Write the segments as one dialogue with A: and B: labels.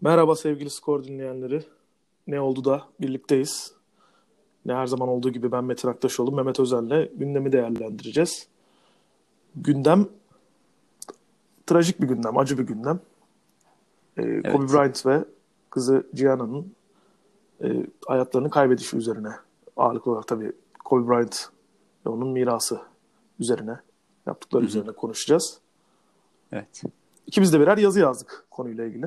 A: Merhaba sevgili skor dinleyenleri. Ne oldu da birlikteyiz. Ne her zaman olduğu gibi ben Metin Aktaşoğlu, Mehmet Özel'le gündemi değerlendireceğiz. Gündem trajik bir gündem, acı bir gündem. Ee,
B: Evet.
A: Kobe Bryant ve kızı Gianna'nın e, hayatlarını kaybedişi üzerine ağırlıklı olarak tabii Kobe Bryant ve onun mirası üzerine yaptıkları
B: Hı hı.
A: üzerine konuşacağız.
B: Evet.
A: İkimiz de birer yazı yazdık konuyla ilgili.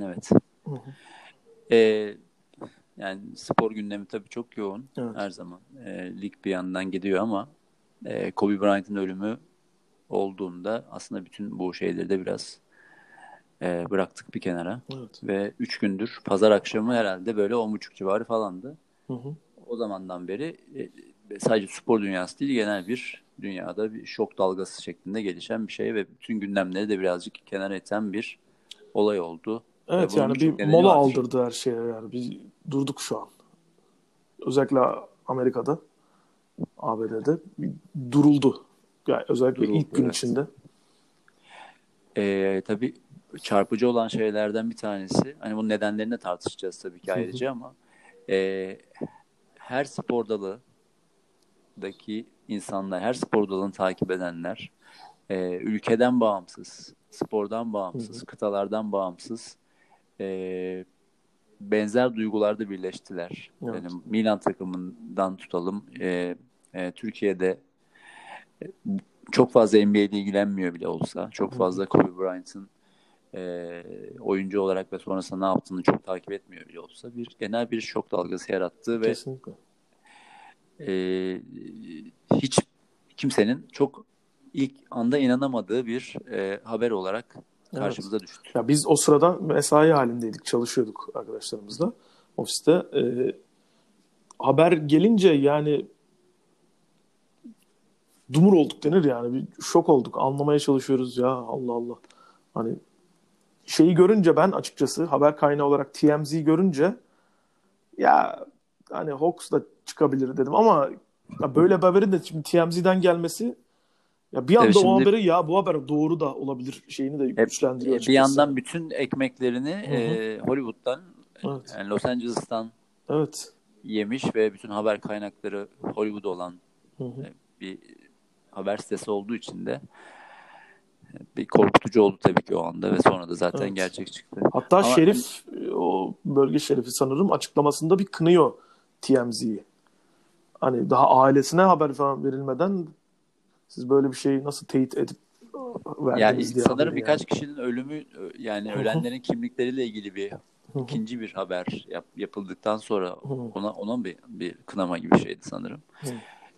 B: Evet.
A: Hı hı.
B: Ee, yani spor gündemi tabii çok yoğun
A: Evet.
B: her zaman. Ee, lig bir yandan gidiyor ama e, Kobe Bryant'ın ölümü olduğunda aslında bütün bu şeyleri de biraz e, bıraktık bir kenara.
A: Evet.
B: Ve 3 gündür pazar akşamı herhalde böyle 10.30 civarı falandı.
A: Hı hı.
B: O zamandan beri e, sadece spor dünyası değil genel bir dünyada bir şok dalgası şeklinde gelişen bir şey ve bütün gündemleri de birazcık kenara iten bir olay oldu.
A: Evet yani bir mola
B: var.
A: aldırdı her şeye yani. Biz durduk şu an. Özellikle Amerika'da, ABD'de duruldu. Yani özellikle
B: Duruldu,
A: ilk gün
B: evet.
A: içinde.
B: Ee, tabii çarpıcı olan şeylerden bir tanesi, hani bunun nedenlerini de tartışacağız tabii ki ayrıca ama e, her spor dalındaki insanlar, her spor dalını takip edenler, e, ülkeden bağımsız, spordan bağımsız,
A: Hı hı.
B: kıtalardan bağımsız e, benzer duygularda birleştiler.
A: Evet.
B: Yani Milan takımından tutalım, e, e, Türkiye'de e, çok fazla NBA ile ilgilenmiyor bile olsa, çok fazla Kobe Bryant'ın e, oyuncu olarak ve sonrasında ne yaptığını çok takip etmiyor bile olsa bir genel bir şok dalgası yarattı ve
A: Kesinlikle.
B: e, hiç kimsenin çok ilk anda inanamadığı bir e, haber olarak
A: Evet.
B: karşımıza düştü.
A: Ya biz o sırada mesai halindeydik, çalışıyorduk arkadaşlarımızla ofiste. Ee, haber gelince yani dumur olduk denir yani. Bir şok olduk. Anlamaya çalışıyoruz ya Allah Allah. Hani şeyi görünce ben açıkçası haber kaynağı olarak TMZ görünce ya hani Hawks da çıkabilir dedim ama ya böyle bir haberin de şimdi TMZ'den gelmesi ya bir anda
B: Tabii
A: o
B: şimdi-
A: haberi ya bu haber doğru da olabilir şeyini de güçlendiriyor
B: E, bir
A: açıkçası.
B: yandan bütün ekmeklerini
A: hı.
B: e, Hollywood'dan,
A: Evet.
B: yani Los Angeles'tan
A: Evet.
B: yemiş ve bütün haber kaynakları Hollywood olan
A: Hı hı.
B: bir haber sitesi olduğu için de bir korkutucu oldu tabii ki o anda ve sonra da zaten
A: Evet.
B: gerçek çıktı.
A: Hatta
B: Ama-
A: Şerif o bölge şerifi sanırım açıklamasında bir kınıyor TMZ'yi. Hani daha ailesine haber falan verilmeden siz böyle bir şeyi nasıl teyit edip verdiniz
B: Yani
A: diye
B: sanırım birkaç
A: yani.
B: kişinin ölümü yani
A: Hı hı.
B: ölenlerin kimlikleriyle ilgili bir ikinci bir haber yap- yapıldıktan sonra ona ona bir, bir kınama gibi şeydi sanırım.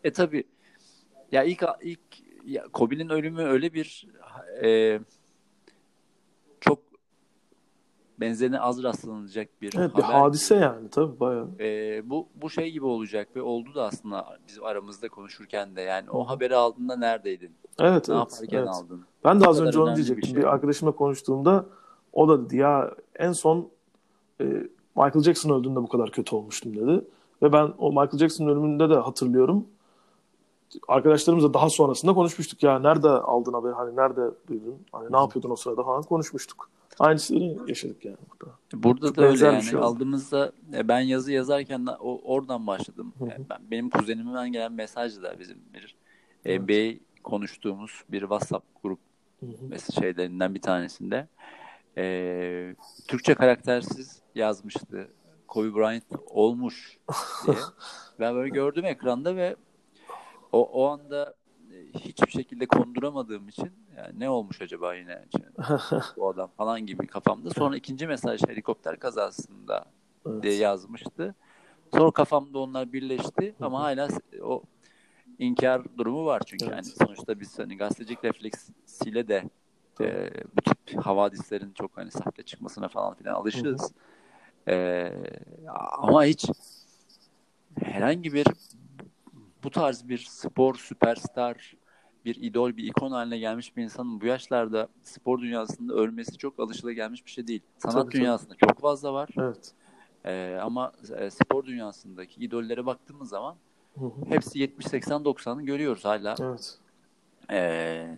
B: E tabi ya ilk ilk ya Kobe'nin ölümü öyle bir e, çok benzerine az rastlanacak bir
A: Evet bir
B: haber.
A: hadise yani tabii bayağı.
B: E, bu bu şey gibi olacak ve oldu da aslında bizim aramızda konuşurken de yani o haberi aldığında neredeydin?
A: Evet
B: Ne
A: evet.
B: yaparken
A: evet.
B: aldın?
A: Ben de az önce onu
B: önemli bir
A: diyecektim.
B: şey.
A: Bir arkadaşımla konuştuğumda o da dedi ya en son e, Michael Jackson öldüğünde bu kadar kötü olmuştum dedi. Ve ben o Michael Jackson ölümünde de hatırlıyorum. Arkadaşlarımızla daha sonrasında konuşmuştuk. Ya nerede aldın haberi? Hani nerede duydun? Hani ne yapıyordun o sırada falan konuşmuştuk. Aynısını yaşadık yani burada.
B: Burada
A: Çok
B: da öyle yani
A: şey oldu.
B: aldığımızda e, ben yazı yazarken o oradan başladım.
A: Hı hı.
B: Yani ben, benim kuzenimden gelen mesaj da bizim bir
A: Evet.
B: NBA konuştuğumuz bir WhatsApp grup
A: Hı
B: şeylerinden bir tanesinde e, Türkçe karaktersiz yazmıştı. Kobe Bryant olmuş diye. ben böyle gördüm ekranda ve o, o anda e, hiçbir şekilde konduramadığım için yani ne olmuş acaba yine bu adam falan gibi kafamda. Sonra ikinci mesaj helikopter kazasında
A: Evet.
B: diye yazmıştı. Sonra kafamda onlar birleşti ama hala o inkar durumu var çünkü
A: Evet.
B: yani sonuçta biz hani gazetecilik refleksiyle de e, bu tip havadislerin çok hani sahte çıkmasına falan filan alışığız. E, ama hiç herhangi bir bu tarz bir spor süperstar bir idol, bir ikon haline gelmiş bir insanın bu yaşlarda spor dünyasında ölmesi çok alışılagelmiş bir şey değil. Sanat
A: Tabii, tabii.
B: dünyasında çok fazla var.
A: Evet.
B: Ee, ama e, spor dünyasındaki idollere baktığımız zaman
A: Hı hı.
B: hepsi 70 80 90'ı görüyoruz hala.
A: Evet.
B: Ee,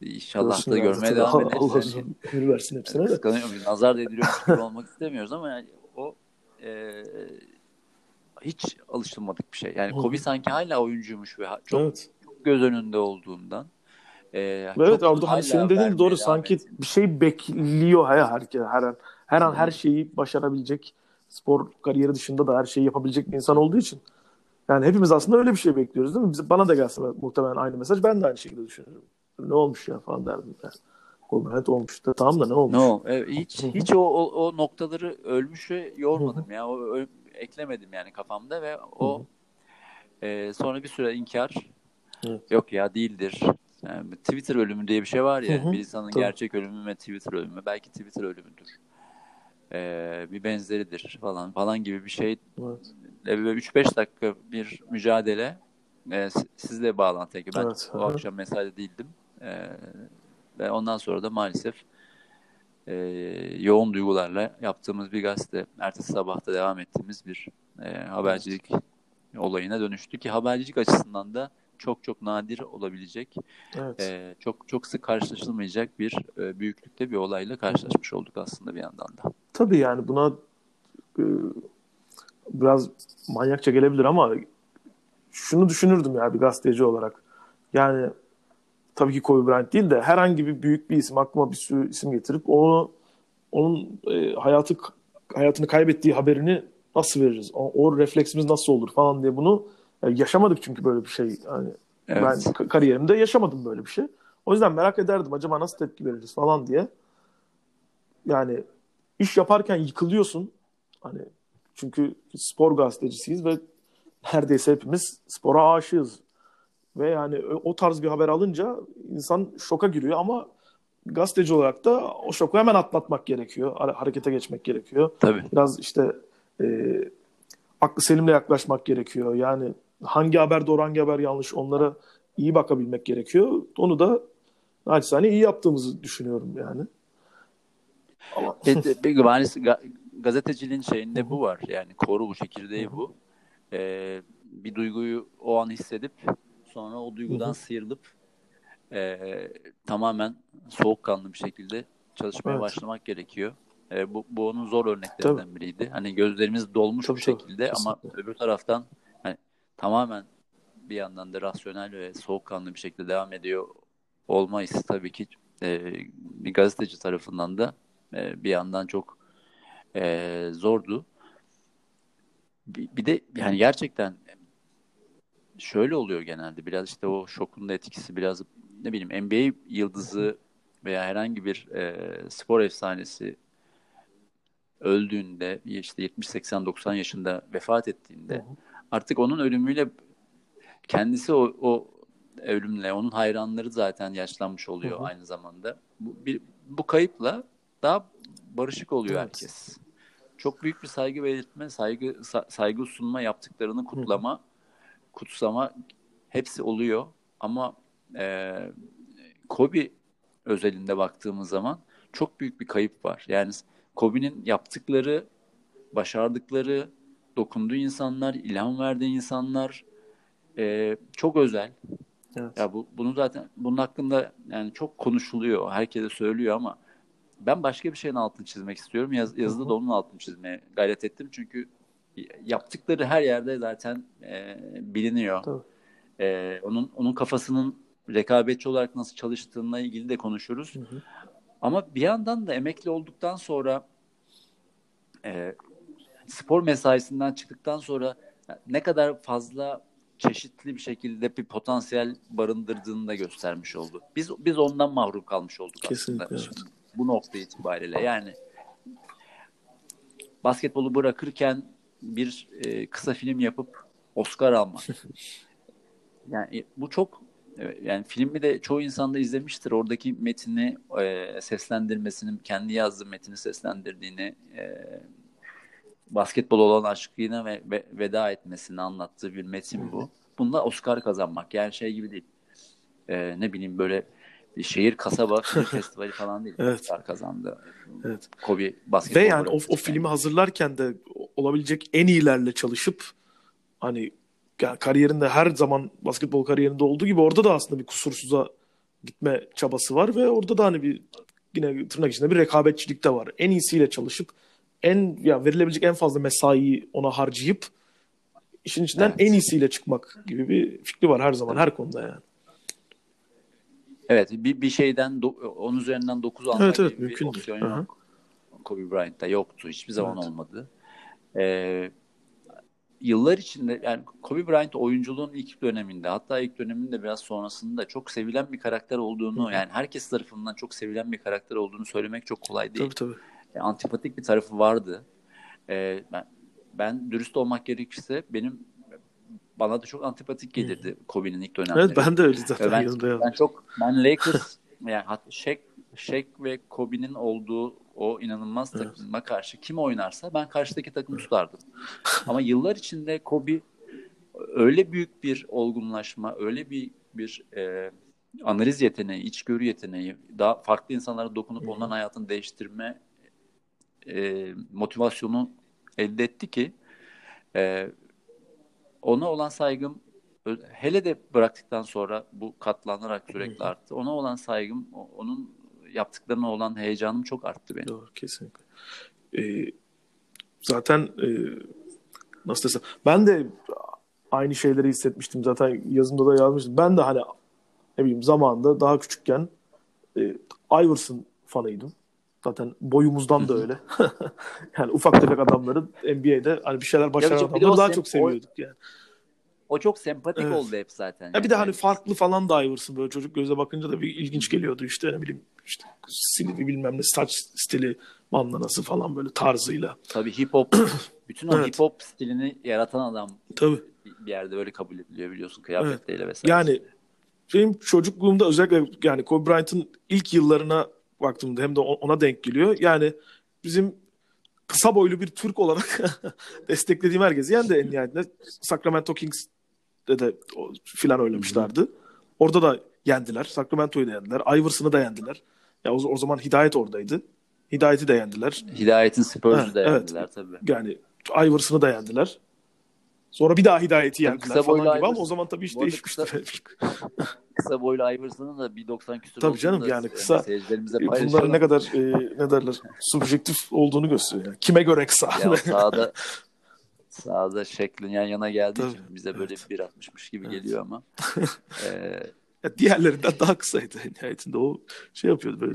B: İnşallah da görmeye devam ederiz.
A: Allah
B: Yani.
A: ömür versin hepsine de.
B: Kıskanıyorum. Nazar değdiriyormuş gibi olmak istemiyoruz ama yani o e, hiç alışılmadık bir şey. Yani. Kobe sanki hala oyuncuymuş ve çok
A: Evet.
B: Göz önünde olduğundan. E,
A: Evet orada hani senin dediğin doğru sanki
B: ediyor.
A: bir şey bekliyor her, her, her an. Her an her şeyi başarabilecek spor kariyeri dışında da her şeyi yapabilecek bir insan olduğu için. Yani hepimiz aslında öyle bir şey bekliyoruz değil mi? Bize, bana da gelse muhtemelen aynı mesaj ben de aynı şekilde düşünüyorum. Ne olmuş ya falan derdim. Kobe Bryant olmuş da tamam da ne olmuş?
B: No, evet, hiç hiç o, o, o noktaları ölmüşe yormadım ya. O ö- eklemedim yani kafamda ve o e, sonra bir süre inkar.
A: Evet.
B: Yok ya değildir. Yani Twitter ölümü diye bir şey var ya.
A: Hı hı,
B: Bir insanın
A: tabii.
B: gerçek ölümü ve Twitter ölümü. Belki Twitter ölümüdür. E, bir benzeridir falan falan gibi bir şey.
A: Evet.
B: E, böyle 3-5 dakika bir mücadele. E, si- sizle bağlantı. Ben
A: Evet,
B: o
A: hı
B: akşam mesaide değildim. E, ve ondan sonra da maalesef e, yoğun duygularla yaptığımız bir gazete, ertesi sabahta devam ettiğimiz bir e, habercilik olayına dönüştü ki habercilik açısından da çok çok nadir olabilecek,
A: Evet.
B: e, çok çok sık karşılaşılmayacak bir e, büyüklükte bir olayla karşılaşmış olduk aslında bir yandan da.
A: Tabii yani buna e, biraz manyakça gelebilir ama şunu düşünürdüm ya bir gazeteci olarak. Yani tabii ki Kobe Bryant değil de herhangi bir büyük bir isim aklıma bir sürü isim getirip onu onun e, hayatı hayatını kaybettiği haberini nasıl veririz? O, o refleksimiz nasıl olur falan diye bunu yaşamadık çünkü böyle bir şey. Yani
B: Evet.
A: ben ka- kariyerimde yaşamadım böyle bir şey. O yüzden merak ederdim acaba nasıl tepki veririz falan diye. Yani iş yaparken yıkılıyorsun. Hani çünkü spor gazetecisiyiz ve neredeyse hepimiz spora aşığız. Ve yani o tarz bir haber alınca insan şoka giriyor ama gazeteci olarak da o şoku hemen atlatmak gerekiyor. Hare- Harekete geçmek gerekiyor.
B: Tabii.
A: Biraz işte e, aklı selimle yaklaşmak gerekiyor. Yani hangi haber doğru hangi haber yanlış onlara iyi bakabilmek gerekiyor. Onu da naçizane iyi yaptığımızı düşünüyorum yani. Ama
B: maalesef ga- gazeteciliğin şeyinde bu var. Yani koru bu çekirdeği bu. E, bir duyguyu o an hissedip sonra o duygudan sıyrılıp e, tamamen soğukkanlı bir şekilde çalışmaya
A: Evet.
B: başlamak gerekiyor. E, bu, bu onun zor örneklerinden biriydi. Hani gözlerimiz dolmuş
A: Tabii,
B: bir
A: tabii.
B: şekilde ama
A: Kesinlikle.
B: öbür taraftan tamamen bir yandan da rasyonel ve soğukkanlı bir şekilde devam ediyor olma hissi tabii ki e, bir gazeteci tarafından da e, bir yandan çok e, zordu. Bir, bir de yani gerçekten şöyle oluyor genelde biraz işte o şokun da etkisi biraz ne bileyim NBA yıldızı veya herhangi bir e, spor efsanesi öldüğünde işte 70 80 90 yaşında vefat ettiğinde
A: hı.
B: Artık onun ölümüyle kendisi o, o ölümle onun hayranları zaten yaşlanmış oluyor
A: Hı hı.
B: aynı zamanda. Bu, bir, bu kayıpla daha barışık oluyor
A: Evet.
B: herkes. Çok büyük bir saygı belirtme, saygı sa- saygı sunma, yaptıklarını kutlama, kutsama hepsi oluyor. Ama e, Kobe özelinde baktığımız zaman çok büyük bir kayıp var. Yani Kobe'nin yaptıkları, başardıkları, dokunduğu insanlar, ilham verdiği insanlar e, çok özel.
A: evet.
B: Ya bu bunu zaten bunun hakkında yani çok konuşuluyor. Herkese söylüyor ama ben başka bir şeyin altını çizmek istiyorum. Yaz, yazıda da onun altını çizmeye gayret ettim. Çünkü yaptıkları her yerde zaten e, biliniyor.
A: Tabii.
B: E, onun onun kafasının rekabetçi olarak nasıl çalıştığına ilgili de konuşuruz.
A: Hı hı.
B: Ama bir yandan da emekli olduktan sonra e, spor mesaisinden çıktıktan sonra ne kadar fazla çeşitli bir şekilde bir potansiyel barındırdığını da göstermiş oldu. Biz biz ondan mahrum kalmış olduk
A: Kesinlikle,
B: aslında.
A: evet.
B: Bu nokta itibariyle yani basketbolu bırakırken bir e, kısa film yapıp Oscar almak. Yani bu çok e, yani filmi de çoğu insan da izlemiştir. Oradaki metini e, seslendirmesinin kendi yazdığı metini seslendirdiğini e, basketbol olan aşkına ve, ve veda etmesini anlattığı bir metin bu. Bunda Oscar kazanmak yani şey gibi değil. E, ne bileyim böyle bir şehir kasaba film festivali falan değil.
A: Evet.
B: Oscar kazandı.
A: Evet.
B: Kobe basketbol
A: Ve yani o, o filmi hazırlarken de olabilecek en iyilerle çalışıp hani ya kariyerinde her zaman basketbol kariyerinde olduğu gibi orada da aslında bir kusursuza gitme çabası var ve orada da hani bir yine tırnak içinde bir rekabetçilik de var. En iyisiyle çalışıp en ya verilebilecek en fazla mesaiyi ona harcayıp işin içinden
B: Evet.
A: en iyisiyle çıkmak gibi bir fikri var her zaman her konuda yani.
B: Evet bir, bir şeyden do- onun üzerinden 9 almak
A: Evet, evet,
B: bir
A: mümkündür.
B: opsiyon
A: hı.
B: yok. Kobe Bryant'ta yoktu. Hiçbir zaman
A: Evet.
B: olmadı. Ee, yıllar içinde yani Kobe Bryant oyunculuğun ilk döneminde hatta ilk döneminde biraz sonrasında çok sevilen bir karakter olduğunu yani herkes tarafından çok sevilen bir karakter olduğunu söylemek çok kolay değil.
A: Tabii tabii.
B: E, antipatik bir tarafı vardı. E, ben, ben dürüst olmak gerekirse benim bana da çok antipatik gelirdi Kobe'nin ilk dönemleri.
A: Evet ben de öyle zaten
B: ben, ben çok ben Lakers yani hatta Shaq, Shaq ve Kobe'nin olduğu o inanılmaz
A: Evet.
B: takıma karşı kim oynarsa ben karşıdaki takımı tutardım. Ama yıllar içinde Kobe öyle büyük bir olgunlaşma, öyle bir bir e, analiz yeteneği, içgörü yeteneği, daha farklı insanlara dokunup onların hayatını değiştirme e, motivasyonu elde etti ki e, ona olan saygım hele de bıraktıktan sonra bu katlanarak sürekli arttı. Ona olan saygım, onun yaptıklarına olan heyecanım çok arttı benim.
A: Doğru kesinlikle. Ee, zaten e, nasıl desem ben de aynı şeyleri hissetmiştim zaten yazımda da yazmıştım. Ben de hani ne bileyim zamanında daha küçükken e, Iverson fanıydım. Zaten boyumuzdan da öyle. yani ufak tefek adamların NBA'de hani bir şeyler başaran
B: de
A: adamları daha
B: sem-
A: çok seviyorduk yani.
B: O çok sempatik
A: Evet.
B: oldu hep zaten.
A: Ya bir de hani farklı falan da Iverson böyle çocuk göze bakınca da bir ilginç geliyordu işte ne bileyim işte stili bilmem ne saç stili bandanası falan böyle tarzıyla.
B: Tabii hip hop, bütün o
A: Evet.
B: hip hop stilini yaratan adam
A: Tabii.
B: bir yerde böyle kabul ediliyor biliyorsun kıyafetleriyle vesaire.
A: Yani benim çocukluğumda özellikle yani Kobe Bryant'ın ilk yıllarına baktığımda hem de ona denk geliyor. Yani bizim kısa boylu bir Türk olarak desteklediğim herkes yani de en nihayetinde Sacramento Kings'de de o- filan oynamışlardı. Orada da yendiler. Sacramento'yu da yendiler. Iverson'ı da yendiler. Ya o, o zaman Hidayet oradaydı. Hidayet'i de yendiler.
B: Hidayet'in Spurs'u da
A: evet.
B: yendiler tabii.
A: Yani Iverson'ı da yendiler. Sonra bir daha Hidayet'i yendiler
B: kısa
A: falan
B: boylu
A: gibi ama o zaman tabii iş değişmişti.
B: Kısa boylu Iverson'ın da 1.90 küsur
A: Tabii canım, yani
B: e,
A: kısa-
B: seyircilerimize
A: Bunların ne kadar e, ne derler subjektif olduğunu gösteriyor. Yani. Kime göre kısa?
B: Ya o sahada sahada şeklin yan yana geldiği
A: Tabii,
B: için bize böyle
A: evet.
B: bir 1.60'mış gibi
A: Evet.
B: geliyor ama. Ee,
A: Ya diğerlerinden daha kısaydı nihayetinde. O şey yapıyordu böyle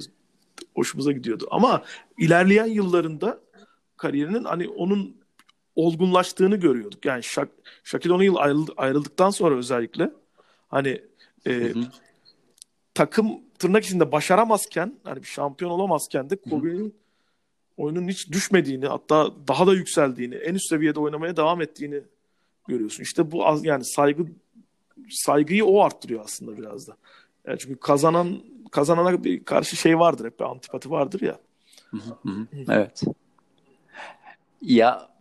A: hoşumuza gidiyordu. Ama ilerleyen yıllarında kariyerinin hani onun olgunlaştığını görüyorduk. Yani Şak, Shaquille O'Neal ayrıldı- ayrıldıktan sonra özellikle hani e,
B: hı hı.
A: takım tırnak içinde başaramazken hani bir şampiyon olamazken de Kobe'nin oyunun hiç düşmediğini hatta daha da yükseldiğini en üst seviyede oynamaya devam ettiğini görüyorsun. İşte bu az yani saygı saygıyı o arttırıyor aslında biraz da. Yani çünkü kazanan kazanana bir karşı şey vardır hep bir antipati vardır ya.
B: Hı hı. Evet. Ya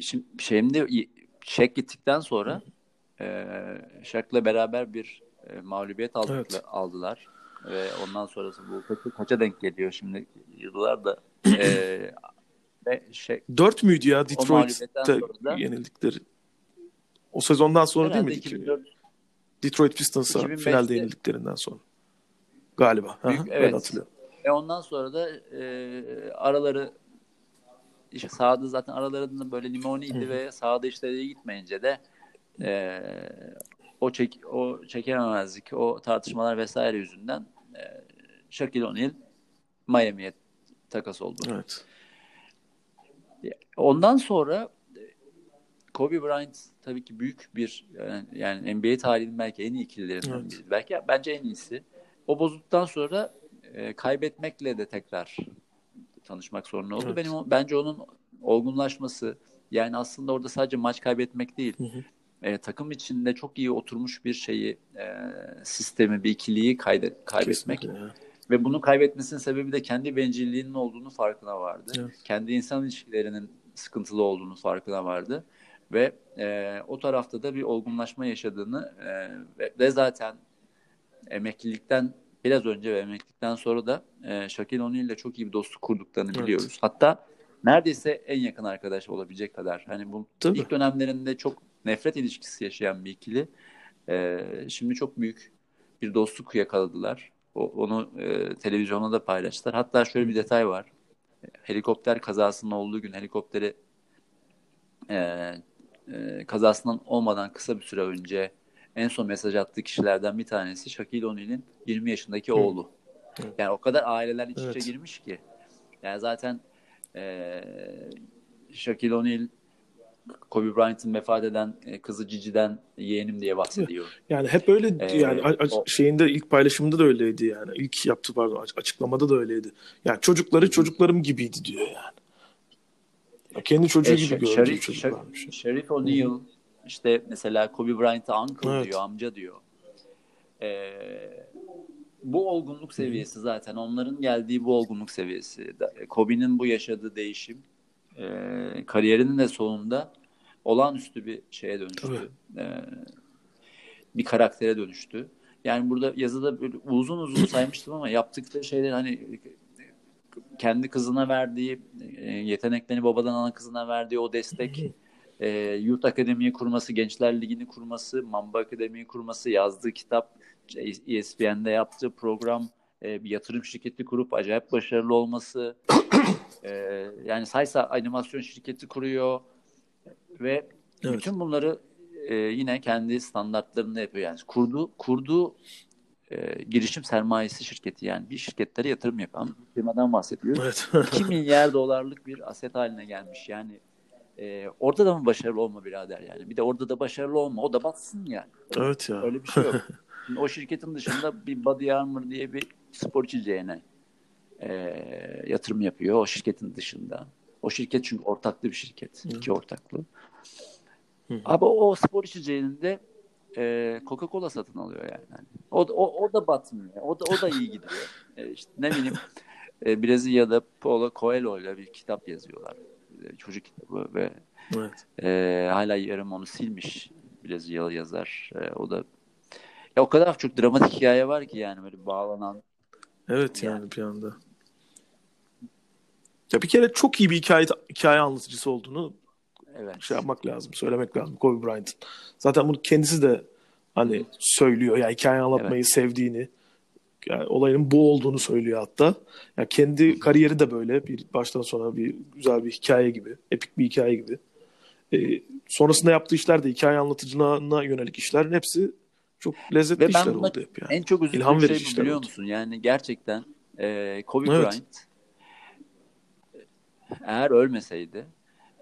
B: şimdi şimdi Şek gittikten sonra e, Şak'la beraber bir e, mağlubiyet aldık,
A: Evet.
B: aldılar ve ondan sonrası bu kaça, kaça denk geliyor şimdi yıllar da e, ve Şek
A: 4 müydü ya Detroit'te yenildikleri? O sezondan sonra değil
B: herhalde
A: ki?
B: 2004
A: Detroit Pistons'a
B: 2005'te
A: finalde yenildiklerinden sonra. Galiba.
B: Büyük-
A: Aha,
B: evet.
A: Ben hatırlıyorum.
B: Ve ondan sonra da e, araları işte sahada zaten aralarında böyle limoniydi ve sahada işleri gitmeyince de e, o çek o çekememezlik, o tartışmalar vesaire yüzünden e, Shaquille O'Neal Miami'ye takas oldu.
A: Evet.
B: Ondan sonra e, Kobe Bryant tabii ki büyük bir yani, yani NBA tarihinin belki en iyi ikililerinden
A: Evet.
B: biri. Belki bence en iyisi. O bozulduktan sonra e, kaybetmekle de tekrar tanışmak zorunda oldu.
A: Evet.
B: Benim bence onun olgunlaşması yani aslında orada sadece maç kaybetmek değil.
A: Hı hı.
B: e, takım içinde çok iyi oturmuş bir şeyi e, sistemi, bir ikiliyi kayde, kaybetmek.
A: Kesinlikle.
B: Ve bunu kaybetmesinin sebebi de kendi bencilliğinin olduğunu farkına vardı.
A: Evet.
B: Kendi insan ilişkilerinin sıkıntılı olduğunu farkına vardı. Ve e, o tarafta da bir olgunlaşma yaşadığını e, ve, ve zaten emeklilikten biraz önce ve emeklilikten sonra da e, Shaquille O'Neal ile çok iyi bir dostluk kurduklarını
A: Evet.
B: biliyoruz. Hatta neredeyse en yakın arkadaş olabilecek kadar. Hani bu
A: Tabii.
B: ilk dönemlerinde çok nefret ilişkisi yaşayan bir ikili. E, şimdi çok büyük bir dostluk yakaladılar. O, onu e, televizyonda da paylaştılar. Hatta şöyle bir detay var. Helikopter kazasının olduğu gün helikopteri e, e, kazasından olmadan kısa bir süre önce en son mesaj attığı kişilerden bir tanesi Shaquille O'Neal'in 20 yaşındaki Hı. oğlu. Yani o kadar aileler iç evet. içe girmiş ki. Yani zaten e, Shaquille O'Neal Kobe Bryant'ın vefat eden e, kızı Cici'den yeğenim diye bahsediyor.
A: Yani hep öyle ee, yani o, şeyinde ilk paylaşımında da öyleydi yani. İlk yaptı pardon açıklamada da öyleydi. Yani çocukları çocuklarım gibiydi diyor yani. Kendi çocuğu e, gibi gördüğü Şerif, çocuklarmış.
B: Şerif O'Neal işte mesela Kobe Bryant'a uncle evet. diyor, amca diyor. Ee, bu olgunluk seviyesi zaten onların geldiği bu olgunluk seviyesi. Kobe'nin bu yaşadığı değişim e, kariyerinin de sonunda olağanüstü bir şeye dönüştü. E, bir karaktere dönüştü. Yani burada yazıda böyle uzun uzun saymıştım ama yaptıkları şeyler hani kendi kızına verdiği e, yeteneklerini babadan alan kızına verdiği o destek e, Youth Akademi'yi kurması, Gençler Ligi'ni kurması, Mamba Akademi'yi kurması, yazdığı kitap, ESPN'de yaptığı program, e, bir yatırım şirketi kurup acayip başarılı olması, e, yani Saysa animasyon şirketi kuruyor ve evet. bütün bunları e, yine kendi standartlarında yapıyor. Yani kurdu kurduğu e, girişim sermayesi şirketi yani bir şirketlere yatırım yapan firmadan bahsediyor. Evet. 2 milyar dolarlık bir aset haline gelmiş. Yani e, orada da mı başarılı olma birader yani? Bir de orada da başarılı olma. O da batsın yani.
A: Evet ya.
B: Öyle bir şey yok. Şimdi o şirketin dışında bir Body Armor diye bir spor içeceğine e, yatırım yapıyor o şirketin dışında. O şirket çünkü ortaklı bir şirket. Hı. iki ortaklı. Ama o spor içeceğinde e, Coca-Cola satın alıyor yani. yani. O, o, o da batmıyor. O da, o da iyi gidiyor. E, işte ne bileyim e, Brezilya'da Paulo Coelho ile bir kitap yazıyorlar. E, çocuk kitabı ve evet. e, hala yarım onu silmiş Brezilyalı yazar. E, o da ya o kadar çok dramatik hikaye var ki yani böyle bağlanan.
A: Evet yani, yani bir anda. Ya bir kere çok iyi bir hikaye hikaye anlatıcısı olduğunu evet. şey yapmak lazım, söylemek lazım Kobe Bryant'ın. Zaten bunu kendisi de hani söylüyor. Yani hikaye anlatmayı evet. sevdiğini, yani olayın bu olduğunu söylüyor hatta. Yani kendi kariyeri de böyle bir baştan sona bir güzel bir hikaye gibi, epik bir hikaye gibi. Ee, sonrasında yaptığı işler de hikaye anlatıcılığına yönelik işlerin hepsi çok lezzetli Ve işler oldu hep yani.
B: En çok üzüldüğüm İlham şey bu biliyor oldu. musun? Yani gerçekten e, Kobe evet. Bryant eğer ölmeseydi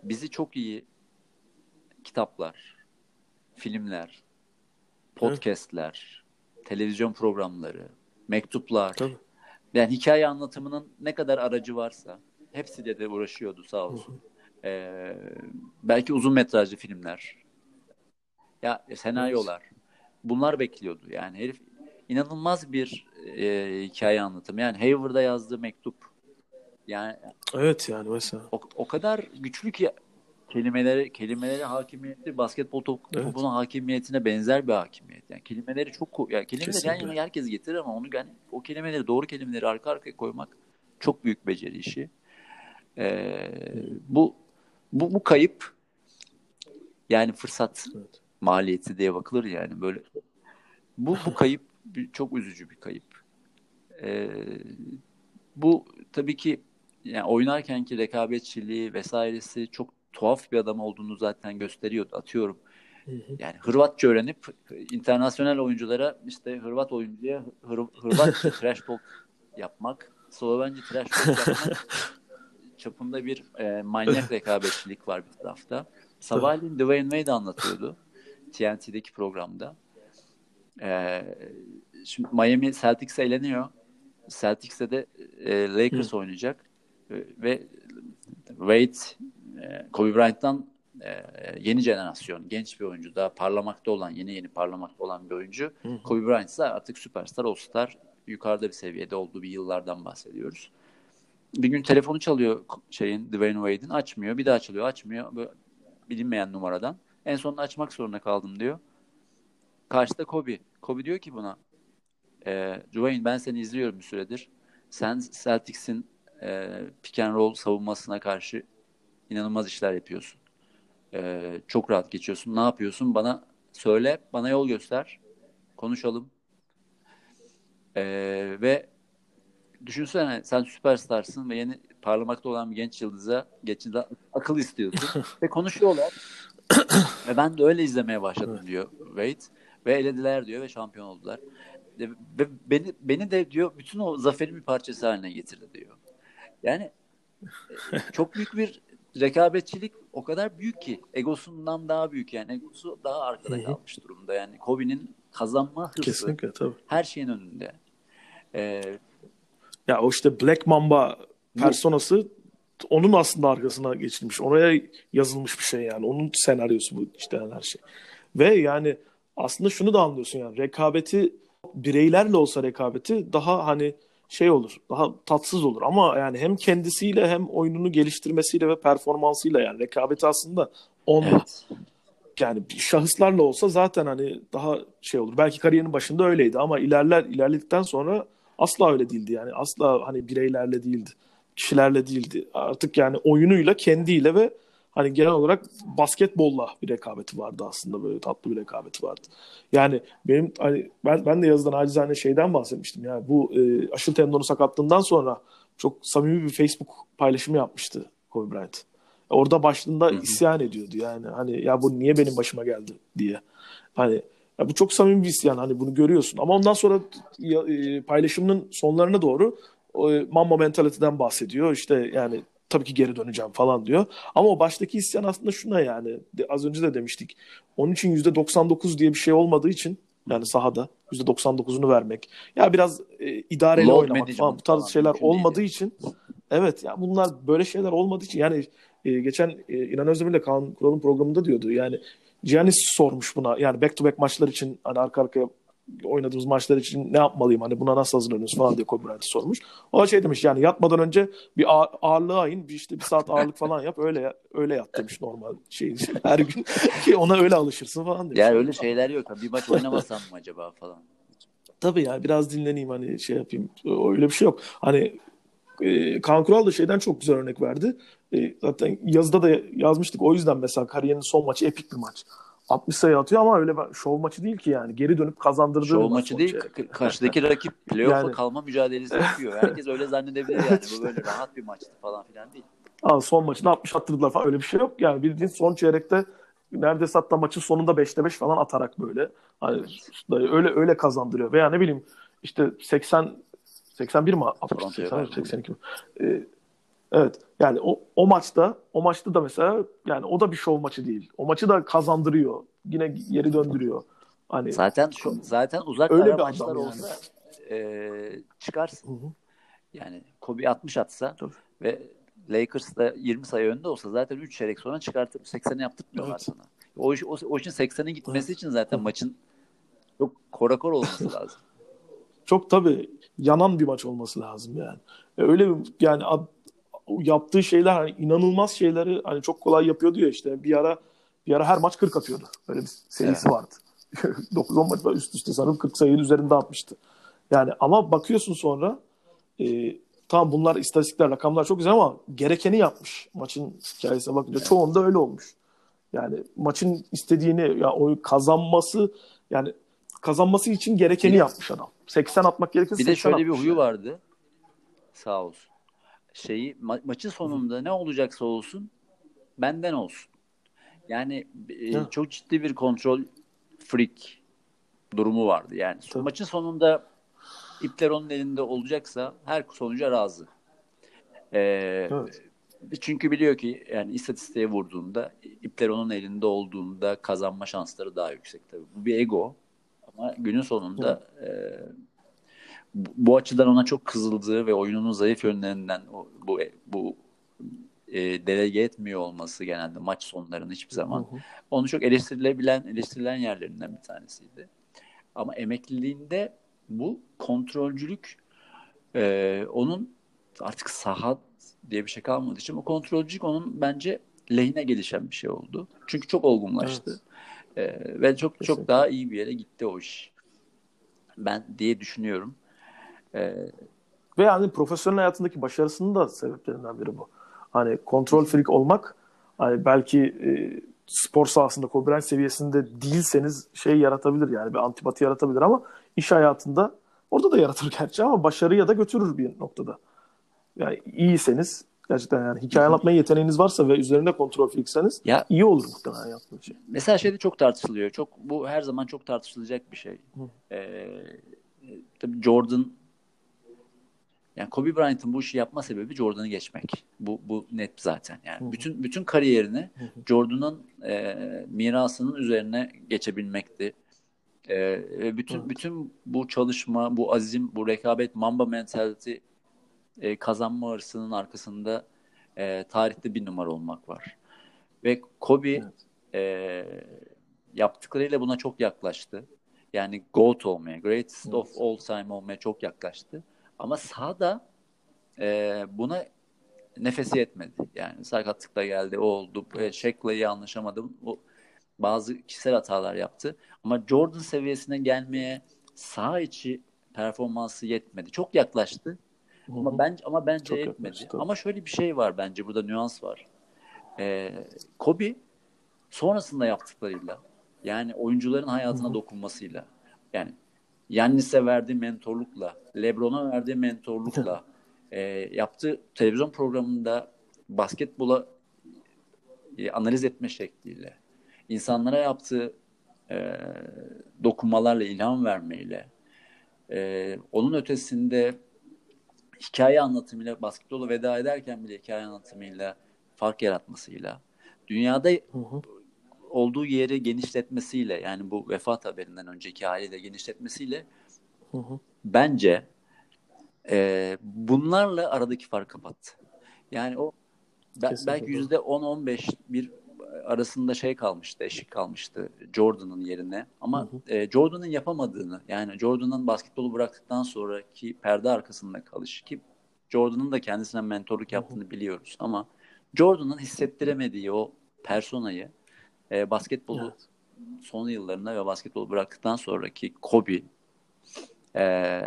B: bizi çok iyi kitaplar, filmler, podcastler, evet. televizyon programları, mektuplar, Tabii. yani hikaye anlatımının ne kadar aracı varsa hepsiyle de uğraşıyordu sağ olsun. Ee, belki uzun metrajlı filmler, ya senaryolar, bunlar bekliyordu. Yani herif inanılmaz bir e, hikaye anlatımı. Yani Hayward'a yazdığı mektup. Yani
A: Evet yani mesela.
B: O, o kadar güçlü ki kelimeleri kelimeleri hakimiyeti basketbol top, evet. topunun hakimiyetine benzer bir hakimiyet. Yani kelimeleri çok yani kelimeleri yan yana herkes getirir ama onu yani o kelimeleri doğru kelimeleri arka arkaya koymak çok büyük beceri işi. Ee, bu bu bu kayıp yani fırsat evet. maliyeti diye bakılır yani böyle bu bu kayıp çok üzücü bir kayıp. Ee, bu tabii ki yani oynarkenki rekabetçiliği vesairesi çok tuhaf bir adam olduğunu zaten gösteriyordu. Atıyorum. Yani Hırvatça öğrenip internasyonel oyunculara işte Hırvat oyuncuya Hır, Hırvatça trash talk yapmak, Slovence trash talk yapmak çapında bir e, manyak rekabetçilik var bir tarafta. Sabahleyin Dwayne Wade anlatıyordu TNT'deki programda. Ee, şimdi Miami Celtics eğleniyor. Celtics'te de e, Lakers Hı. oynayacak. E, ve Wade e, Kobe Bryant'tan e, yeni jenerasyon, genç bir oyuncu, daha parlamakta olan, yeni yeni parlamakta olan bir oyuncu. Hı hı. Kobe Bryant ise artık süperstar, all-star, yukarıda bir seviyede olduğu bir yıllardan bahsediyoruz. Bir gün telefonu çalıyor şeyin, Dwayne Wade'in, açmıyor. Bir daha çalıyor, açmıyor. Böyle bilinmeyen numaradan. En sonunda açmak zorunda kaldım diyor. Karşıda Kobe. Kobe diyor ki buna, e, Dwayne ben seni izliyorum bir süredir. Sen Celtics'in e, pick and roll savunmasına karşı inanılmaz işler yapıyorsun. Ee, çok rahat geçiyorsun. Ne yapıyorsun? Bana söyle, bana yol göster. Konuşalım. Ee, ve düşünsene sen süperstarsın ve yeni parlamakta olan bir genç yıldıza yıldıza akıl istiyorsun ve konuşuyorlar. ve ben de öyle izlemeye başladım diyor Wade ve elediler diyor ve şampiyon oldular. Ve beni beni de diyor bütün o zaferin bir parçası haline getirdi diyor. Yani e, çok büyük bir rekabetçilik o kadar büyük ki egosundan daha büyük yani egosu daha arkada kalmış durumda yani Kobe'nin kazanma hırsı
A: Kesinlikle tabii.
B: her şeyin önünde. Ee,
A: ya o işte Black Mamba personası onun aslında arkasına geçilmiş. Oraya yazılmış bir şey yani. Onun senaryosu bu işte her şey. Ve yani aslında şunu da anlıyorsun yani rekabeti bireylerle olsa rekabeti daha hani şey olur. Daha tatsız olur ama yani hem kendisiyle hem oyununu geliştirmesiyle ve performansıyla yani rekabeti aslında onunla. Evet. Yani şahıslarla olsa zaten hani daha şey olur. Belki kariyerinin başında öyleydi ama ilerler ilerledikten sonra asla öyle değildi yani. Asla hani bireylerle değildi. Kişilerle değildi. Artık yani oyunuyla, kendiyle ve hani genel olarak basketbolla bir rekabeti vardı aslında böyle tatlı bir rekabeti vardı. Yani benim hani ben ben de yazıdan acizane şeyden bahsetmiştim. Yani bu e, aşıl tendonu sakatlığından sonra çok samimi bir Facebook paylaşımı yapmıştı Kobe Bryant. Orada başlığında Hı-hı. isyan ediyordu yani hani ya bu niye benim başıma geldi diye. Hani ya bu çok samimi bir isyan hani bunu görüyorsun. Ama ondan sonra e, paylaşımının sonlarına doğru e, Mamma Mentality'den bahsediyor. İşte yani tabii ki geri döneceğim falan diyor. Ama o baştaki isyan aslında şuna yani az önce de demiştik. Onun için %99 diye bir şey olmadığı için yani sahada %99'unu vermek. Ya biraz e, idareli Load oynamak falan bu tarz falan şeyler olmadığı değil. için evet ya bunlar böyle şeyler olmadığı için yani e, geçen e, İnan Özdemir Kaan Kural'ın programında diyordu. Yani Giannis sormuş buna. Yani back to back maçlar için hani arka arkaya oynadığımız maçlar için ne yapmalıyım hani buna nasıl hazırlanıyoruz falan diye Kobe Bryant'ı sormuş. O şey demiş yani yatmadan önce bir ağır, ağırlığa in bir işte bir saat ağırlık falan yap öyle öyle yat demiş normal şey her gün ki ona öyle alışırsın falan demiş.
B: Yani öyle şeyler yok. Bir maç oynamasam mı acaba falan.
A: Tabii ya biraz dinleneyim hani şey yapayım. Öyle bir şey yok. Hani e, Kaan Kural da şeyden çok güzel örnek verdi. E, zaten yazıda da yazmıştık. O yüzden mesela kariyerinin son maçı epik bir maç. 60 sayı atıyor ama öyle şov maçı değil ki yani. Geri dönüp kazandırdığı
B: şov maçı değil. K- karşıdaki rakip playoff'a yani... kalma mücadelesi yapıyor. Herkes öyle zannedebilir yani. Bu böyle rahat bir maçtı falan filan değil.
A: Aa, son maçında 60 attırdılar falan öyle bir şey yok yani. Bildiğin son çeyrekte neredeyse hatta maçın sonunda 5'te 5 falan atarak böyle. Hani evet. öyle öyle kazandırıyor. Veya ne bileyim işte 80 81 mi atmış? 80, 82 mi? Ee, evet. Yani o, o maçta o maçta da mesela yani o da bir şov maçı değil. O maçı da kazandırıyor. Yine geri döndürüyor. Hani
B: zaten şu zaten uzak öyle ara maçlar yani. olsa e, çıkarsın. Hı hı. Yani Kobe 60 atsa Tabii. ve Lakers da 20 sayı önde olsa zaten 3 çeyrek sonra çıkartıp 80'i yaptırmıyorlar evet. sana. O, o, o için 80'e gitmesi evet. için zaten maçın çok korakor olması lazım.
A: Çok tabii yanan bir maç olması lazım yani. E, öyle yani yaptığı şeyler hani inanılmaz şeyleri hani çok kolay yapıyordu ya işte bir ara bir ara her maç 40 atıyordu. Böyle bir serisi evet. vardı. 9-10 maç üst üste sanırım 40 sayının üzerinde atmıştı. Yani ama bakıyorsun sonra e, tamam bunlar istatistikler, rakamlar çok güzel ama gerekeni yapmış maçın hikayesine bakınca. Evet. Çoğunda öyle olmuş. Yani maçın istediğini ya o kazanması yani kazanması için gerekeni bir yapmış adam. 80 atmak gerekirse
B: Bir de şöyle bir huyu yani. vardı. Sağ olsun. Şeyi ma- maçın sonunda ne olacaksa olsun benden olsun. Yani e, çok ciddi bir kontrol freak durumu vardı. Yani Tabii. maçın sonunda ipler onun elinde olacaksa her sonuca razı. Ee, evet. Çünkü biliyor ki yani istatistiğe vurduğunda ipler onun elinde olduğunda kazanma şansları daha yüksek tabii. Bu bir ego. Ama günün sonunda e, bu, bu açıdan ona çok kızıldığı ve oyununun zayıf yönlerinden bu bu e, delege etmiyor olması genelde maç sonlarında hiçbir zaman. Hı hı. Onu çok eleştirilebilen, eleştirilen yerlerinden bir tanesiydi. Ama emekliliğinde bu kontrolcülük e, onun artık saha diye bir şey kalmadığı için o kontrolcülük onun bence lehine gelişen bir şey oldu. Çünkü çok olgunlaştı. Evet. E, ve çok Kesinlikle. çok daha iyi bir yere gitti o iş. Ben diye düşünüyorum. E,
A: ve yani profesyonel hayatındaki başarısının da sebeplerinden biri bu. Hani kontrol freak olmak hani belki e, spor sahasında Kobe seviyesinde değilseniz şey yaratabilir yani bir antipati yaratabilir ama iş hayatında Orada da yaratır gerçi ama başarıya da götürür bir noktada. Yani iyiyseniz gerçekten yani hikaye anlatma yeteneğiniz varsa ve üzerinde kontrol freakseniz
B: Ya
A: iyi olur muhtemelen yaptığınız şey.
B: Mesela şeyde çok tartışılıyor. Çok bu her zaman çok tartışılacak bir şey.
A: Hı.
B: Ee, tabii Jordan yani Kobe Bryant'ın bu işi yapma sebebi Jordan'ı geçmek. Bu bu net zaten. Yani bütün bütün kariyerini. Jordan'ın e, mirasının üzerine geçebilmekti. E, ve bütün bütün bu çalışma, bu azim, bu rekabet, Mamba mentality e, kazanma hırsının arkasında e, tarihte bir numara olmak var. Ve Kobe
A: Evet.
B: e, yaptıklarıyla buna çok yaklaştı. Yani GOAT olmaya, greatest
A: Evet.
B: of all time olmaya çok yaklaştı. Ama sahada e, buna nefesi yetmedi. Yani sakatlıkla geldi, o oldu. E, Shaq'la iyi anlaşamadım. O, bazı kişisel hatalar yaptı. Ama Jordan seviyesine gelmeye saha içi performansı yetmedi. Çok yaklaştı.
A: Hı hı.
B: Ama bence ama bence
A: Çok
B: yetmedi.
A: yaklaştı.
B: Ama şöyle bir şey var bence burada nüans var. Ee, Kobe sonrasında yaptıklarıyla yani oyuncuların hayatına
A: Hı hı.
B: dokunmasıyla yani Yannis'e verdiği mentorlukla, LeBron'a verdiği mentorlukla e, yaptığı televizyon programında basketbola e, analiz etme şekliyle, insanlara yaptığı e, dokunmalarla, ilham vermeyle, e, onun ötesinde hikaye anlatımıyla, basketbola veda ederken bile hikaye anlatımıyla fark yaratmasıyla, dünyada
A: Hı hı.
B: Olduğu yeri genişletmesiyle, yani bu vefat haberinden önceki haliyle genişletmesiyle
A: Hı hı.
B: bence e, bunlarla aradaki farkı kapattı. Yani o be-
A: Kesinlikle
B: belki yüzde 10-15 bir arasında şey kalmıştı, eşik kalmıştı Jordan'ın yerine. Ama
A: Hı
B: e, Jordan'ın yapamadığını, yani Jordan'ın basketbolu bıraktıktan sonraki perde arkasında kalış ki Jordan'ın da kendisine mentorluk
A: Hı hı.
B: yaptığını biliyoruz. Ama Jordan'ın hissettiremediği o personayı e, basketbolu
A: Evet.
B: son yıllarında ve basketbolu bıraktıktan sonraki Kobe e,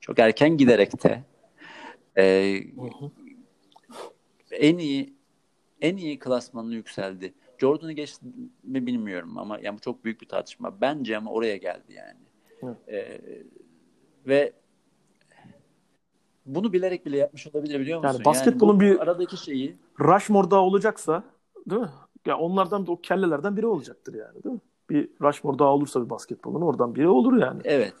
B: çok erken giderek de e, en iyi en iyi klasmanına yükseldi. Jordan'ı geçti mi bilmiyorum ama yani bu çok büyük bir tartışma. Bence ama oraya geldi yani. E, ve bunu bilerek bile yapmış olabilir biliyor musun?
A: Yani basketbolun
B: bu
A: bir-
B: aradaki şeyi
A: Rushmore'da olacaksa değil mi? Ya onlardan da o kellelerden biri olacaktır yani değil mi? Bir Rushmore daha olursa bir basketbolun oradan biri olur yani.
B: evet.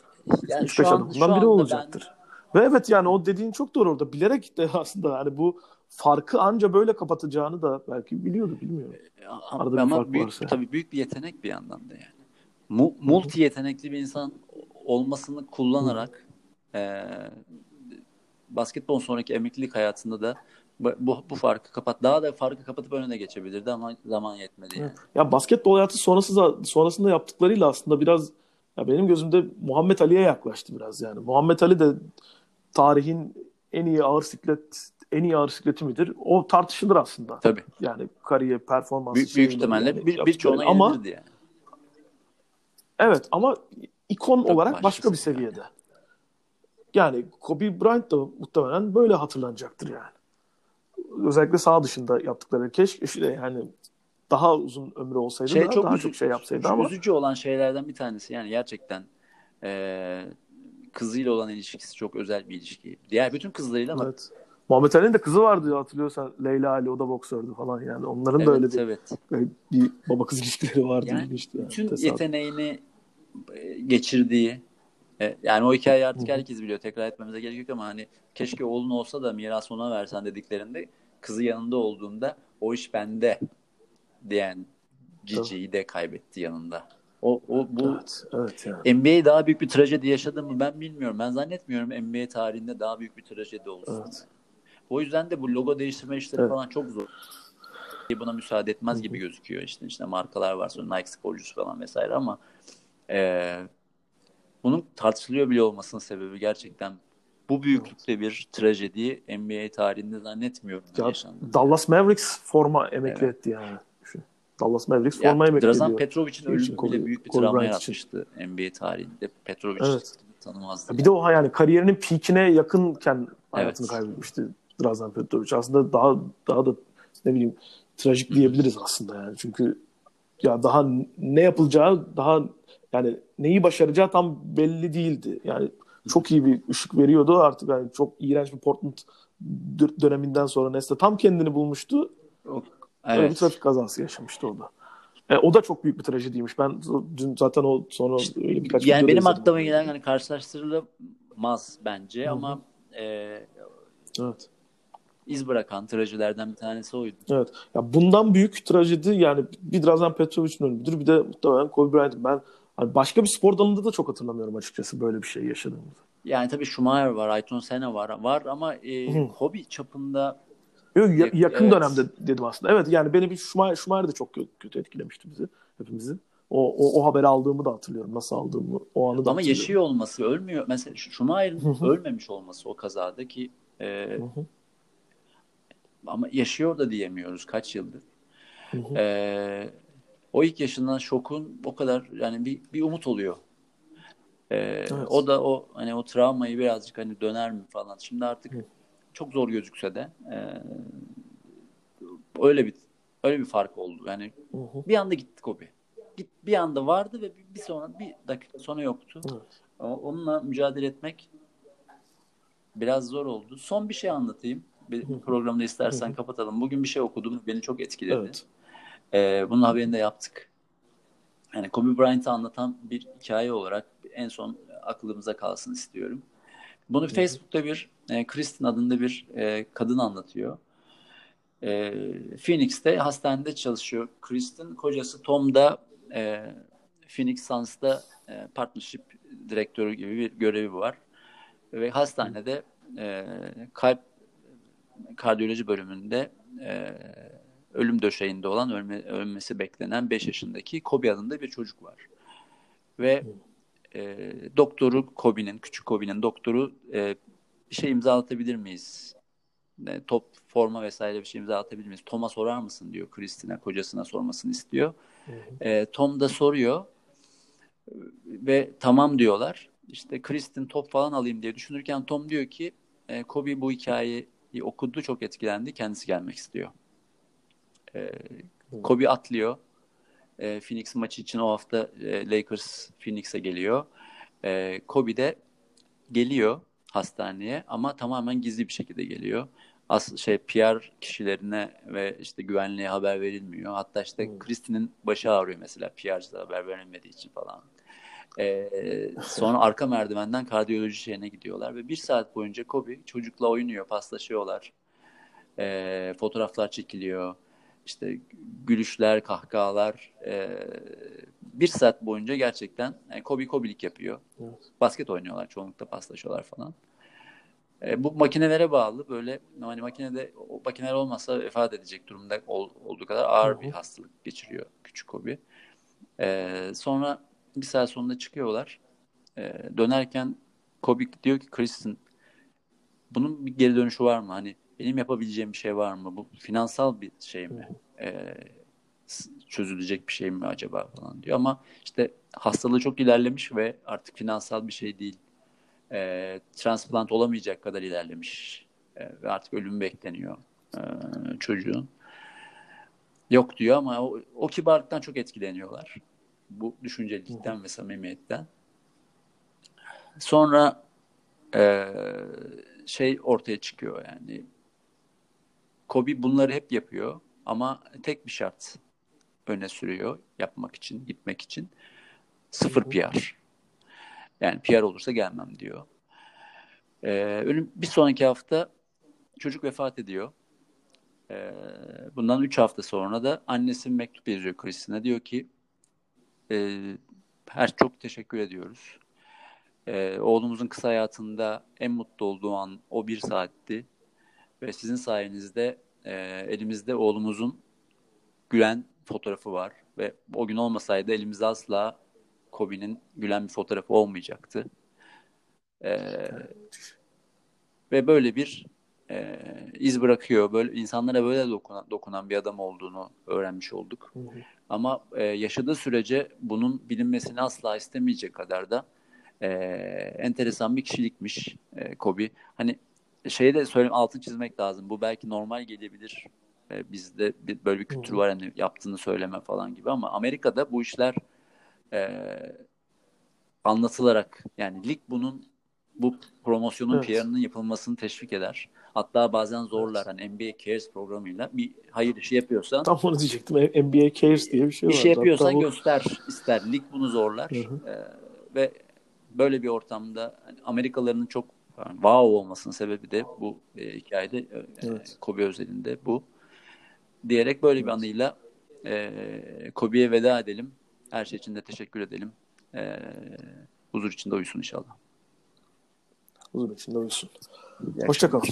B: Yani
A: 3-5
B: şu an- şu
A: biri olacaktır. Ve evet yani o dediğin çok doğru orada. Bilerek de aslında yani bu farkı anca böyle kapatacağını da belki biliyordu bilmiyorum.
B: ben-
A: Arada bir
B: ama
A: fark
B: büyük,
A: varsa.
B: tabii büyük bir yetenek bir yandan da yani. Mu- multi yetenekli bir insan olmasını kullanarak e, basketbol sonraki emeklilik hayatında da bu, bu, farkı kapat daha da farkı kapatıp önüne geçebilirdi ama zaman yetmedi yani.
A: Ya basketbol hayatı sonrası sonrasında yaptıklarıyla aslında biraz ya benim gözümde Muhammed Ali'ye yaklaştı biraz yani. Muhammed Ali de tarihin en iyi ağır siklet en iyi ağır sikleti midir? O tartışılır aslında.
B: Tabii.
A: Yani kariyer performansı
B: Büyük, büyük ihtimalle
A: yani
B: bir, birçoğuna
A: ama
B: yenilirdi yani.
A: evet ama ikon
B: Çok
A: olarak
B: başka
A: bir
B: seviye.
A: seviyede. Yani Kobe Bryant da muhtemelen böyle hatırlanacaktır yani. Özellikle sağ dışında yaptıkları keşke işte yani daha uzun ömrü olsaydı
B: Şey
A: da
B: çok
A: daha
B: üzü-
A: çok şey yapsaydı ama
B: üzücü olan şeylerden bir tanesi yani gerçekten e, kızıyla olan ilişkisi çok özel bir ilişki. Diğer bütün kızlarıyla ama
A: Evet. Muhammed Ali'nin de kızı vardı hatırlıyorsan. Leyla Ali o da boksördü falan yani. Onların
B: evet,
A: da öyle bir,
B: evet.
A: böyle bir baba kız ilişkileri vardı.
B: Yani
A: ilginçti yani.
B: bütün
A: Tesadüf.
B: yeteneğini e, geçirdiği e, yani o hikayeyi artık herkes biliyor. Tekrar etmemize gerek yok ama hani keşke oğlun olsa da miras ona versen dediklerinde kızı yanında olduğunda o iş bende diyen Cici'yi de kaybetti yanında. O, o bu
A: Evet, evet yani.
B: NBA daha büyük bir trajedi yaşadı mı ben bilmiyorum. Ben zannetmiyorum NBA tarihinde daha büyük bir trajedi olsun.
A: Evet.
B: O yüzden de bu logo değiştirme işleri
A: Evet.
B: falan çok zor. Buna müsaade etmez gibi gözüküyor işte işte markalar var sonra Nike sporcusu falan vesaire ama e, bunun tartışılıyor bile olmasının sebebi gerçekten bu büyüklükte bir trajediyi NBA tarihinde zannetmiyorum
A: Ya,
B: yaşandı.
A: Dallas Mavericks forma emekli
B: Evet.
A: etti yani. Dallas Mavericks
B: Ya,
A: forma emekli
B: Drazen
A: ediyor.
B: Petrovic'in
A: Şey için,
B: ölümü bile büyük bir
A: Kobe
B: travma yaratmıştı NBA tarihinde. Petrovic
A: Evet.
B: tanımazdı.
A: Bir de o yani kariyerinin peakine yakınken hayatını
B: Evet.
A: kaybetmişti Drazen Petrovic. Aslında daha daha da ne bileyim trajik diyebiliriz aslında yani. Çünkü ya daha ne yapılacağı daha yani neyi başaracağı tam belli değildi. Yani çok iyi bir ışık veriyordu artık yani çok iğrenç bir Portland döneminden sonra Nesta tam kendini bulmuştu. Evet. Öyle bir trafik kazası yaşamıştı o da. E, o da çok büyük bir trajediymiş. Ben dün zaten o sonra
B: işte, birkaç Yani benim aklıma gelen hani karşılaştırılamaz bence Hı-hı. ama e,
A: evet.
B: iz bırakan trajedilerden bir tanesi oydu.
A: Evet. Ya bundan büyük trajedi yani bir Drazen Petrovic'in ölümüdür bir de muhtemelen Kobe Bryant'ın. Ben hani başka bir spor dalında da çok hatırlamıyorum açıkçası böyle bir şey yaşadığımızı.
B: Yani tabii Schumacher var, Ayrton Senna var var ama e, hobi çapında
A: Yok, ya, yakın evet. dönemde dedim aslında. Evet yani beni bir Schumacher, Schumacher de çok kötü etkilemişti bizi hepimizi. O, o, o haberi aldığımı da hatırlıyorum. Nasıl aldığımı o anı da
B: Ama yaşıyor olması, ölmüyor. Mesela Schumacher'ın ölmemiş olması o kazada ki e, ama yaşıyor da diyemiyoruz kaç yıldır. E, o ilk yaşından şokun o kadar yani bir, bir umut oluyor. E, evet. O da o hani o travmayı birazcık hani döner mi falan. Şimdi artık Hı çok zor gözükse de e, öyle bir öyle bir fark oldu. Yani hı hı. bir anda gitti Kobe. Git bir anda vardı ve bir, bir sonra bir dakika sonra yoktu. Evet. Onunla mücadele etmek biraz zor oldu. Son bir şey anlatayım. Bir programda istersen hı kapatalım. Bugün bir şey okudum. Beni çok etkiledi. Evet. Ee, bunun haberini de yaptık. Yani Kobe Bryant'ı anlatan bir hikaye olarak en son aklımıza kalsın istiyorum. Bunu Facebook'ta bir e, Kristin adında bir e, kadın anlatıyor. E, Phoenix'te hastanede çalışıyor. Kristin kocası Tom da e, Phoenix Suns'ta e, partnership direktörü gibi bir görevi var. Ve hastanede e, kalp kardiyoloji bölümünde e, ölüm döşeğinde olan ölme, ölmesi beklenen 5 yaşındaki Kobe adında bir çocuk var. Ve e, doktoru Kobe'nin, küçük Kobe'nin doktoru e, bir şey imza atabilir miyiz? E, top forma vesaire bir şey imza atabilir miyiz? Tom'a sorar mısın diyor Kristina kocasına sormasını istiyor. E, Tom da soruyor ve tamam diyorlar. İşte Kristin top falan alayım diye düşünürken Tom diyor ki e, Kobe bu hikayeyi okudu çok etkilendi kendisi gelmek istiyor. E, Kobe atlıyor. E, Phoenix maçı için o hafta e, Lakers Phoenix'e geliyor. E, Kobe de geliyor hastaneye ama tamamen gizli bir şekilde geliyor. As şey PR kişilerine ve işte güvenliğe haber verilmiyor. Hatta işte hmm. Kristin'in başı ağrıyor mesela PR'cıda haber verilmediği için falan. Ee, sonra arka merdivenden kardiyoloji şeyine gidiyorlar ve bir saat boyunca Kobe çocukla oynuyor, paslaşıyorlar. Ee, fotoğraflar çekiliyor. İşte gülüşler, kahkahalar. E, bir saat boyunca gerçekten yani Kobe Kobe'lik yapıyor. Evet. Basket oynuyorlar çoğunlukla paslaşıyorlar falan. E, bu makinelere bağlı böyle hani makinede o makineler olmazsa vefat edecek durumda ol, olduğu kadar ağır Hı-hı. bir hastalık geçiriyor küçük Kobe. E, sonra bir saat sonunda çıkıyorlar. E, dönerken Kobe diyor ki Kristen bunun bir geri dönüşü var mı? Hani benim yapabileceğim bir şey var mı? Bu finansal bir şey mi? E, çözülecek bir şey mi acaba falan diyor ama işte hastalığı çok ilerlemiş ve artık finansal bir şey değil. E, transplant olamayacak kadar ilerlemiş e, ve artık ölüm bekleniyor e, çocuğun. Yok diyor ama o, o kibarlıktan çok etkileniyorlar. Bu düşüncelikten ve samimiyetten. Sonra e, şey ortaya çıkıyor yani Kobe bunları hep yapıyor ama tek bir şart öne sürüyor yapmak için, gitmek için. Sıfır PR. Yani PR olursa gelmem diyor. Ee, bir sonraki hafta çocuk vefat ediyor. Ee, bundan üç hafta sonra da annesi mektup yazıyor Kristina. Diyor ki e, her çok teşekkür ediyoruz. Ee, oğlumuzun kısa hayatında en mutlu olduğu an o bir saatti. Ve sizin sayenizde e, elimizde oğlumuzun gülen fotoğrafı var. Ve o gün olmasaydı elimizde asla Kobe'nin gülen bir fotoğrafı olmayacaktı. E, ve böyle bir e, iz bırakıyor. Böyle insanlara böyle dokunan, dokunan bir adam olduğunu öğrenmiş olduk. Hı hı. Ama e, yaşadığı sürece bunun bilinmesini asla istemeyecek kadar da e, enteresan bir kişilikmiş e, Kobe. Hani şeyi de söyleyeyim altın çizmek lazım. Bu belki normal gelebilir. E, bizde bir, böyle bir kültür var hani yaptığını söyleme falan gibi ama Amerika'da bu işler e, anlatılarak yani lig bunun bu promosyonun
A: Evet.
B: PR'ının yapılmasını teşvik eder. Hatta bazen zorlar hani NBA Cares programıyla bir hayır işi yapıyorsan
A: Tam onu diyecektim. NBA Cares diye bir şey var.
B: şey yapıyorsan
A: Hatta bu-
B: göster ister. Lig bunu zorlar.
A: Hı hı.
B: Ee, ve böyle bir ortamda hani Amerikalıların çok wow olmasının sebebi de bu e, hikayede e,
A: Evet.
B: Kobe özelinde bu. Diyerek böyle bir
A: Evet.
B: anıyla e, Kobe'ye veda edelim. Her şey için de teşekkür edelim. E, huzur içinde uyusun inşallah.
A: Huzur içinde uyusun.
B: İyi
A: Hoşça kalın.